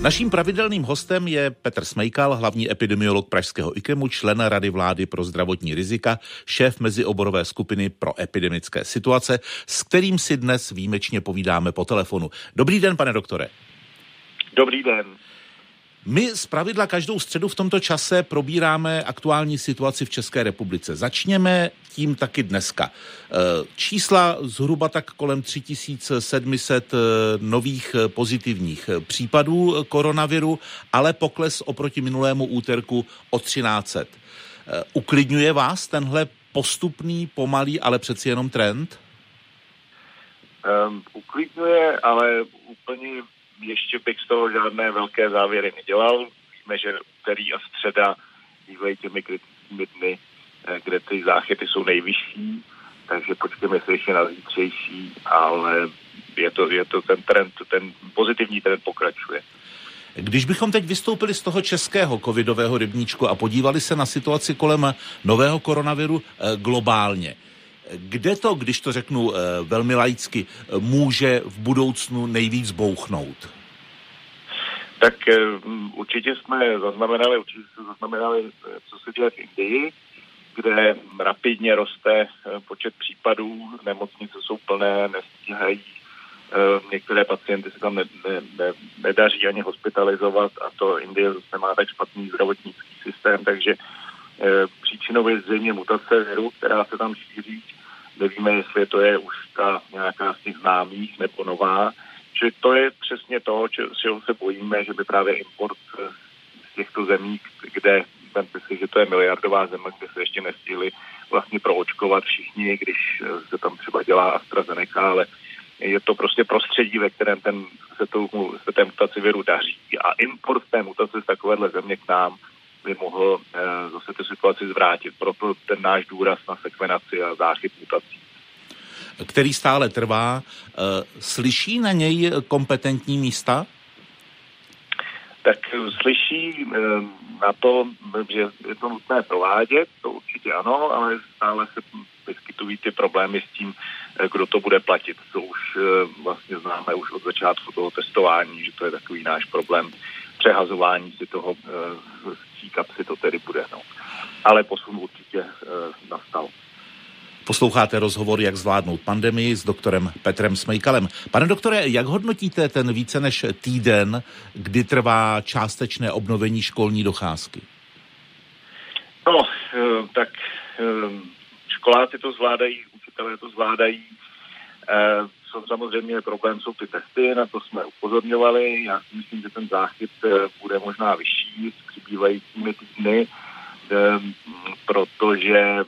Naším pravidelným hostem je Petr Smejkal, hlavní epidemiolog Pražského IKEMu, člen Rady vlády pro zdravotní rizika, šéf mezioborové skupiny pro epidemické situace, s kterým si dnes výjimečně povídáme po telefonu. Dobrý den, pane doktore. Dobrý den. My z pravidla každou středu v tomto čase probíráme aktuální situaci v České republice. Začněme tím taky dneska. Eh, čísla zhruba tak kolem 3700 eh, nových eh, pozitivních případů koronaviru, ale pokles oproti minulému úterku o 1300. Uklidňuje vás tenhle postupný, pomalý, ale přeci jenom trend? Um, uklidňuje, ale úplně ještě bych z toho žádné velké závěry nedělal. Víme, že úterý a středa bývají těmi kritickými dny, eh, kde ty záchyty jsou nejvyšší, takže počkejme se ještě na zítřejší, ale je to, je to ten trend, ten pozitivní trend pokračuje. Když bychom teď vystoupili z toho českého covidového rybníčku a podívali se na situaci kolem nového koronaviru eh, globálně, kde to, když to řeknu eh, velmi laicky, může v budoucnu nejvíc bouchnout? Tak eh, určitě jsme zaznamenali, určitě jsme zaznamenali, eh, co se děje v Indii, kde rapidně roste počet případů, nemocnice jsou plné, nestíhají, některé pacienty se tam ne, ne, ne, nedaří ani hospitalizovat a to Indie zase nemá tak špatný zdravotnický systém, takže příčinou je zřejmě mutace viru, která se tam šíří Nevíme, jestli to je už ta nějaká z těch známých nebo nová. Čili to je přesně to, čeho se bojíme, že by právě import eh, z těchto zemí, kde si, že to je miliardová země, kde se ještě nestihli vlastně proočkovat všichni, když eh, se tam třeba dělá AstraZeneca, ale je to prostě prostředí, ve kterém ten, se, tomu, se té mutaci viru daří. A import té mutace z takovéhle země k nám by mohl eh, zase tu situaci zvrátit. Proto ten náš důraz na sekvenaci a záchyt mutací. Který stále trvá. Eh, slyší na něj kompetentní místa? Tak slyší eh, na to, že je to nutné provádět, to určitě ano, ale stále se vyskytují ty problémy s tím, kdo to bude platit. To už vlastně známe už od začátku toho testování, že to je takový náš problém přehazování si toho té kapsy to tedy bude. No. Ale posun určitě e, nastal. Posloucháte rozhovor, jak zvládnout pandemii s doktorem Petrem Smejkalem. Pane doktore, jak hodnotíte ten více než týden, kdy trvá částečné obnovení školní docházky? No, e, tak e, školáci to zvládají, učitelé to zvládají co samozřejmě problém jsou ty testy, na to jsme upozorňovali. Já si myslím, že ten záchyt eh, bude možná vyšší s přibývajícími týdny, ehm, protože eh,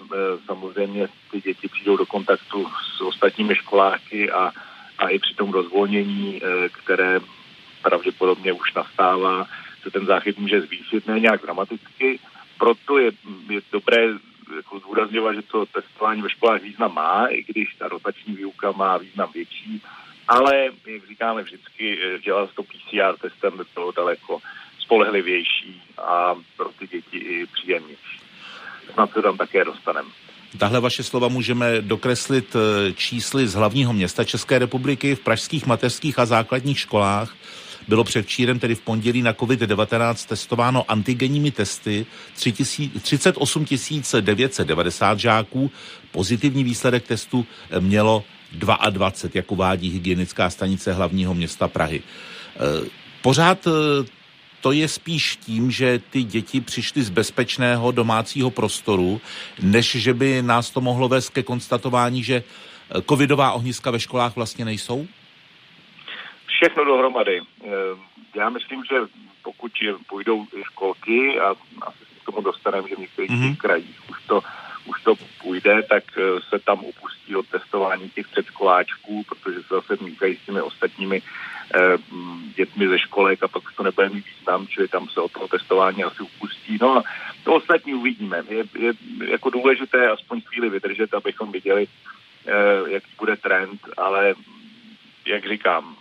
samozřejmě ty děti přijdou do kontaktu s ostatními školáky a, a i při tom rozvolnění, eh, které pravděpodobně už nastává, se ten záchyt může zvýšit, ne nějak dramaticky. Proto je, je dobré jako zdůrazňovat, že to testování ve školách význam má, i když ta rotační výuka má význam větší, ale, jak říkáme vždycky, eh, dělat to PCR testem by bylo daleko spolehlivější a pro ty děti i příjemnější. Snad se tam také dostaneme. Tahle vaše slova můžeme dokreslit eh, čísly z hlavního města České republiky v pražských mateřských a základních školách bylo předčírem, tedy v pondělí na COVID-19 testováno antigenními testy 38 990 žáků. Pozitivní výsledek testu mělo 22, jak uvádí hygienická stanice hlavního města Prahy. E, pořád e, to je spíš tím, že ty děti přišly z bezpečného domácího prostoru, než že by nás to mohlo vést ke konstatování, že covidová ohniska ve školách vlastně nejsou? Všechno dohromady. Eh, já myslím, že pokud půjdou školky a asi se k tomu dostaneme, že v některých mm-hmm. krajích už to, už to půjde, tak eh, se tam upustí od testování těch předškoláčků, protože se zase míkají s těmi ostatními eh, dětmi ze školek a pak to nebude mít význam, čili tam se od toho testování asi upustí. No a to ostatní uvidíme. Je, je jako důležité aspoň chvíli vydržet, abychom viděli, jaký bude trend, ale jak říkám,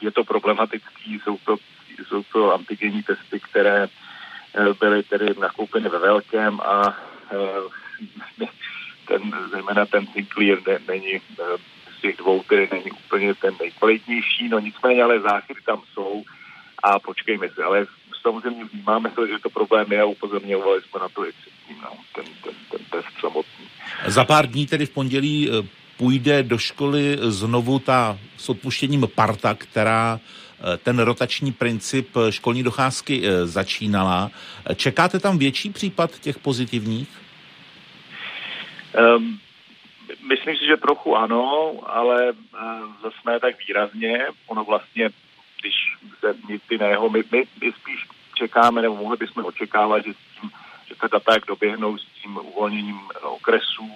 je to problematický, jsou to, jsou to antigenní testy, které eh, byly tedy nakoupeny ve velkém a eh, ten, zejména ten Sinclair ne, není eh, z těch dvou, který není úplně ten nejkvalitnější, no nicméně ale záchyty tam jsou a počkejme si. Ale samozřejmě vnímáme to, že to problém je a upozorňovali jsme na to i předtím, no, ten, ten, ten test samotný. Za pár dní, tedy v pondělí, půjde do školy znovu ta s odpuštěním parta, která eh, ten rotační princip školní docházky eh, začínala. Čekáte tam větší případ těch pozitivních? Um, myslím si, že trochu ano, ale zase ne tak výrazně. Ono vlastně, když se nic jiného, my, my, my spíš čekáme, nebo mohli bychom očekávat, že, tím, že ta data, jak doběhnou s tím uvolněním okresů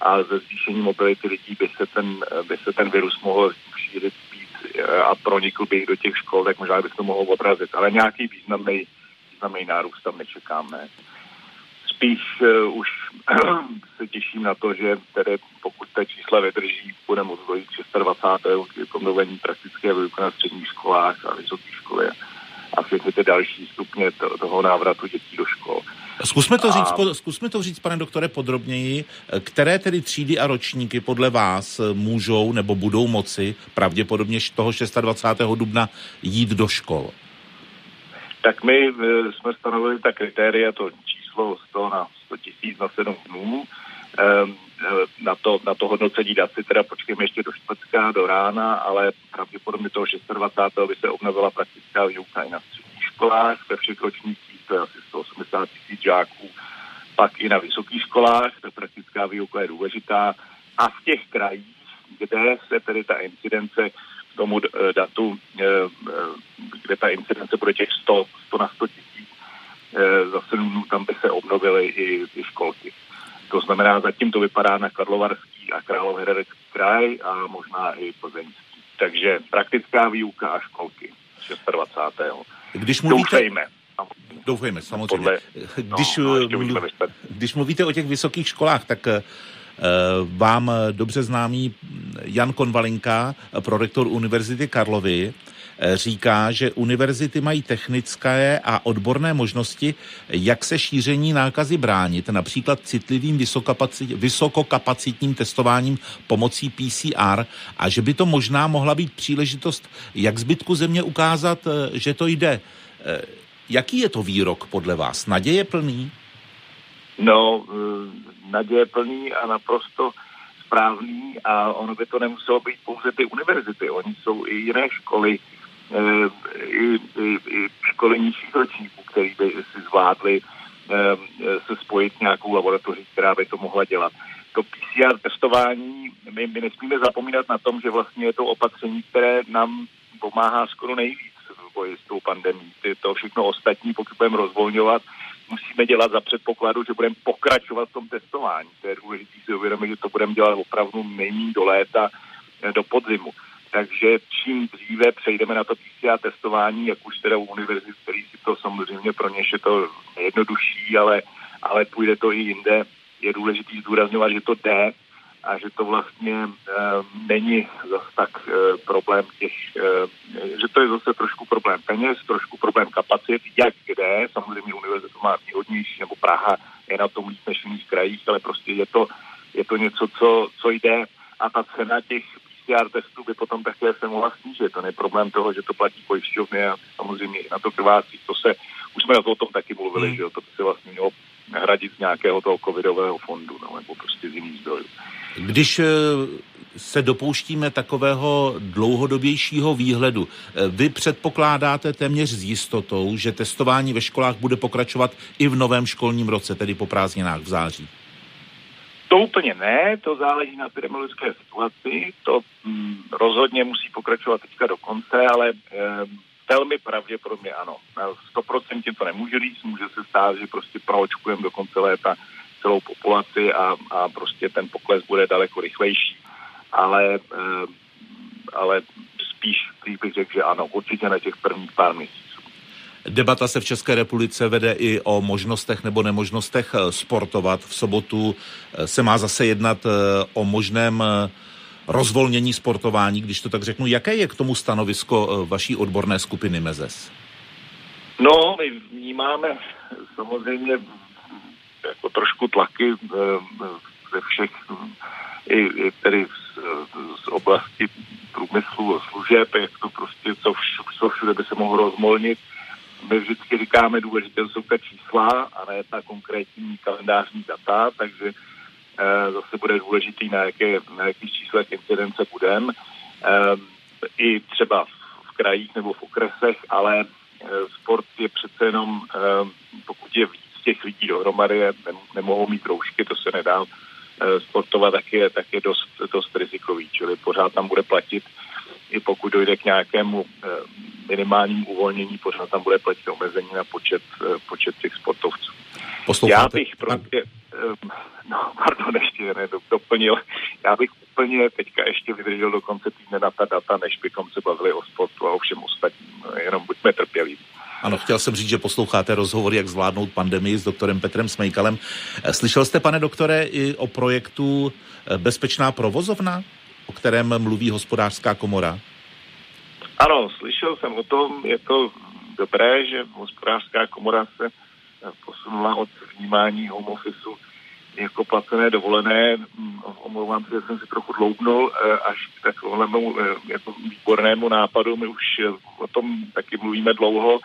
a ze zvýšení mobility lidí, by se ten, by se ten virus mohl šířit víc a pronikl by do těch škol, tak možná by se to mohlo odrazit. Ale nějaký významný, významný nárůst tam nečekáme spíš uh, už se těším na to, že tedy pokud ta čísla vydrží, bude moct dojít 26. k obnovení praktické výuky na středních školách a vysokých školy a všechny ty další stupně toho návratu dětí do škol. Zkusme to, a... říct, zkusme to říct, pane doktore, podrobněji. Které tedy třídy a ročníky podle vás můžou nebo budou moci pravděpodobně toho 26. dubna jít do škol? Tak my e, jsme stanovili ta kritéria, to číslo 100 na 100 tisíc na 7 dnů. Ehm, e, na to, na to hodnocení dát si teda počkejme ještě do čtvrtka, do rána, ale pravděpodobně toho 26. by se obnovila praktická výuka i na středních školách, ve všech ročnících, to je asi 180 tisíc žáků, pak i na vysokých školách, ta praktická výuka je důležitá. A v těch krajích, kde se tedy ta incidence k tomu e, datu, e, kde ta incidence bude těch 100, 100 na 100 tisíc, Eh, za sedm dnů tam by se obnovily i, i školky. To znamená, zatím to vypadá na Karlovarský a Královéhradecký kraj a možná i Plzeňský. Takže praktická výuka a školky 26. Když mluvíte... Doufejme. Doufejme, samozřejmě. Podle, když, no, mluv, když mluvíte o těch vysokých školách, tak uh, vám dobře známý Jan Konvalinka, prorektor Univerzity Karlovy, říká, že univerzity mají technické a odborné možnosti, jak se šíření nákazy bránit, například citlivým vysokokapacitním testováním pomocí PCR a že by to možná mohla být příležitost, jak zbytku země ukázat, eh, že to jde. Eh, jaký je to výrok podle vás? Naděje plný? No, eh, naděje plný a naprosto správný a ono by to nemuselo být pouze ty univerzity. Oni jsou i jiné školy, i, i, i školy nižších ročníků, který by si zvládli eh, se spojit nějakou laboratoří, která by to mohla dělat. To PCR testování, my, my nesmíme zapomínat na tom, že vlastně je to opatření, které nám pomáhá skoro nejvíc v boji s tou pandemí. To všechno ostatní, pokud budeme rozvolňovat, musíme dělat za předpokladu, že budeme pokračovat v tom testování. To je důležité si uvědomit, že to budeme dělat opravdu nejmí do léta, eh, do podzimu. Takže čím dříve přejdeme na to PCR testování, jak už teda u univerzit, který si to samozřejmě pro něž je to jednodušší, ale, ale půjde to i jinde, je důležité zdůrazňovat, že to jde a že to vlastně e, není zase tak e, problém těch, e, že to je zase trošku problém peněz, trošku problém kapacit, jak kde, samozřejmě univerzita má výhodnější, nebo Praha je na tom líp než v jiných krajích, ale prostě je to, je to něco, co, co jde. A ta cena těch PCR testů by potom také se mohla snížit. To je problém toho, že to platí pojišťovny a samozřejmě i na to krvácí. To se, už jsme na to o tom taky mluvili, hmm. že jo, to by se vlastně mělo hradit z nějakého toho covidového fondu, no, nebo prostě z jiných zdrojů. Když eh, se dopouštíme takového dlouhodobějšího výhledu. Eh, vy předpokládáte téměř s jistotou, že testování ve školách bude pokračovat i v novém školním roce, tedy po prázdninách v září? To úplně ne, to záleží na epidemiologické situaci, to hm, rozhodně musí pokračovat teďka do konce, ale eh, velmi pravděpodobně ano. Na 100% to nemůže říct, může se stát, že prostě proočkujeme do konce léta celou populaci a, a prostě ten pokles bude daleko rychlejší. Ale, eh, ale spíš bych řekl, že ano, určitě na těch prvních pár měsíců. Debata se v České republice vede i o možnostech nebo nemožnostech eh, sportovat. V sobotu eh, se má zase jednat eh, o možném rozvolnění sportování, když to tak řeknu. Jaké je k tomu stanovisko vaší odborné skupiny MEZES? No, my vnímáme samozřejmě jako trošku tlaky ze všech, i, i tedy z, z oblasti průmyslu, služeb, jak to prostě, co, vš, co všude by se mohlo rozmolnit. My vždycky říkáme, důležité jsou ta čísla a ne ta konkrétní kalendářní data, takže e, zase bude důležitý, na, jaké, na jakých číslech incidence budeme. E, I třeba v, v krajích nebo v okresech, ale e, sport je přece jenom, pokud je víc těch lidí dohromady, nemohou mít roušky, to se nedá Eh, sportovat, tak je, tak je dost, dost rizikový, čili pořád tam bude platit, i pokud dojde k nějakému minimálnímu uvolnění, pořád tam bude platit omezení na počet, eh, počet těch sportovců. Posloucháte? Já bych prostě, no pardon, ještě ne, doplnil, já bych úplně teďka ještě vydržel do konce týdne na ta data, než bychom se bavili o sportu a o všem ostatním, jenom buďme trpěliví. Ano, chtěl jsem říct, že posloucháte rozhovor, jak zvládnout pandemii s doktorem Petrem Smejkalem. Eh, slyšel jste, pane doktore, i o projektu eh, Bezpečná provozovna, o kterém mluví hospodářská komora? Ano, slyšel jsem o tom, je to dobré, že hospodářská komora se eh, posunula od vnímání home officeu jako placené dovolené. Hm, omlouvám se, že jsem si trochu dloubnul až k takovému jako výbornému nápadu. My už o tom taky mluvíme dlouho.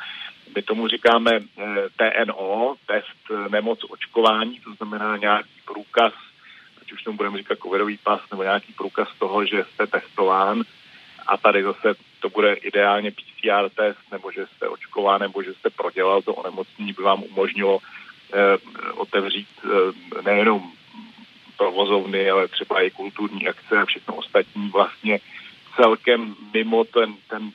My tomu říkáme eh, TNO, test eh, nemoc očkování, to znamená nějaký průkaz, ať už tomu budeme říkat covidový pas, nebo nějaký průkaz toho, že jste testován. A tady zase to bude ideálně PCR test, nebo že jste očkován, nebo že jste prodělal to onemocnění, by vám umožnilo eh, otevřít eh, nejenom provozovny, ale třeba i kulturní akce a všechno ostatní vlastně celkem mimo ten, ten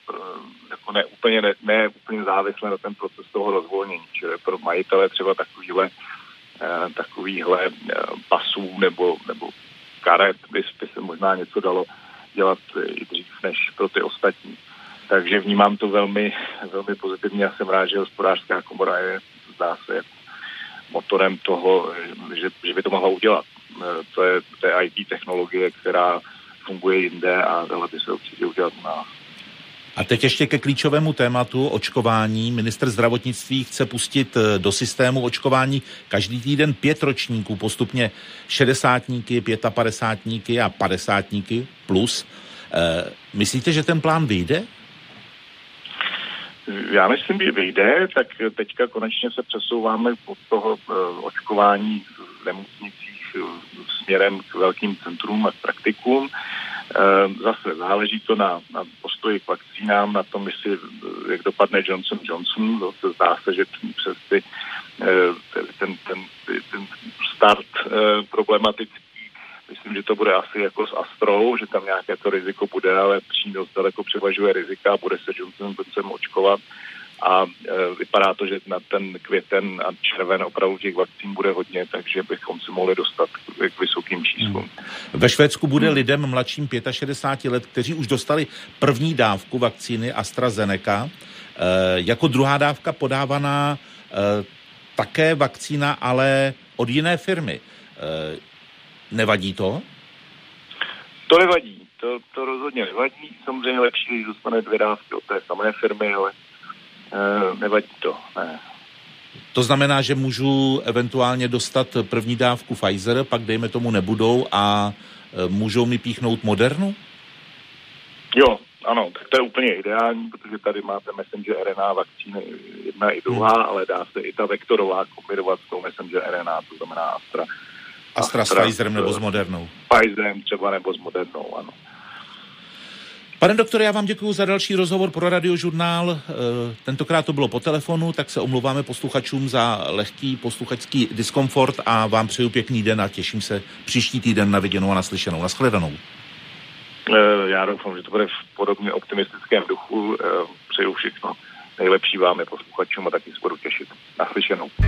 jako ne úplně, ne, ne úplně závislé na ten proces toho rozvolnění. Čili pro majitele třeba takovýhle, eh, takovýhle eh, pasů nebo, nebo karet by, by se možná něco dalo dělat i dřív než pro ty ostatní. Takže vnímám to velmi, velmi pozitivně a jsem rád, že hospodářská komora je, zdá se, motorem toho, že, že by to mohla udělat. Eh, to je, to je IT technologie, která funguje jinde a dala by se určitě udělat u nás. A teď ještě ke klíčovému tématu očkování. Minister zdravotnictví chce pustit eh, do systému očkování každý týden pět ročníků, postupně šedesátníky, pětapadesátníky a padesátníky plus. E, myslíte, že ten plán vyjde? Já myslím, že vyjde, tak teďka konečně se přesouváme od toho e, očkování v nemocnicích směrem k velkým centrům a praktikům. Ehm, zase záleží to na, na postoji k vakcínám, na tom, jestli, jak dopadne Johnson Johnson. Zase zdá se, že přes ty, ehm, ten, ten, ten start ehm, problematický Myslím, že to bude asi jako s Astrou, že tam nějaké to riziko bude, ale přínos daleko převažuje rizika, bude se Johnson Johnson očkovat a e, vypadá to, že na ten květen a červen opravdu těch vakcín bude hodně, takže bychom se mohli dostat k, vysokým číslům. Hmm. Ve Švédsku bude hmm. lidem mladším 65 let, kteří už dostali první dávku vakcíny AstraZeneca, e, jako druhá dávka podávaná e, také vakcína, ale od jiné firmy. E, nevadí to? To nevadí, to, to rozhodně nevadí. Samozřejmě lepší, když dostane dvě dávky od té samé firmy, ale nevadí to, ne. To znamená, že můžu eventuálně dostat první dávku Pfizer, pak dejme tomu nebudou a eh, můžou mi píchnout Modernu? Jo, ano, tak to je úplně ideální, protože tady máte messenger RNA vakcíny jedna i druhá, hmm. ale dá se i ta vektorová kombinovat s tou messenger RNA, to znamená Astra. Astra, Astra s Pfizerem nebo s Modernou? Pfizerem třeba nebo s Modernou, ano. Pane doktore, já vám děkuji za další rozhovor pro radiožurnál. E, tentokrát to bylo po telefonu, tak se omlouváme posluchačům za lehký posluchačský diskomfort a vám přeju pěkný den a těším se příští týden na viděnou a naslyšenou. Naschledanou. E, já doufám, že to bude v podobně optimistickém duchu. E, přeju všechno nejlepší vám, posluchačům a taky se budu těšit. Naslyšenou.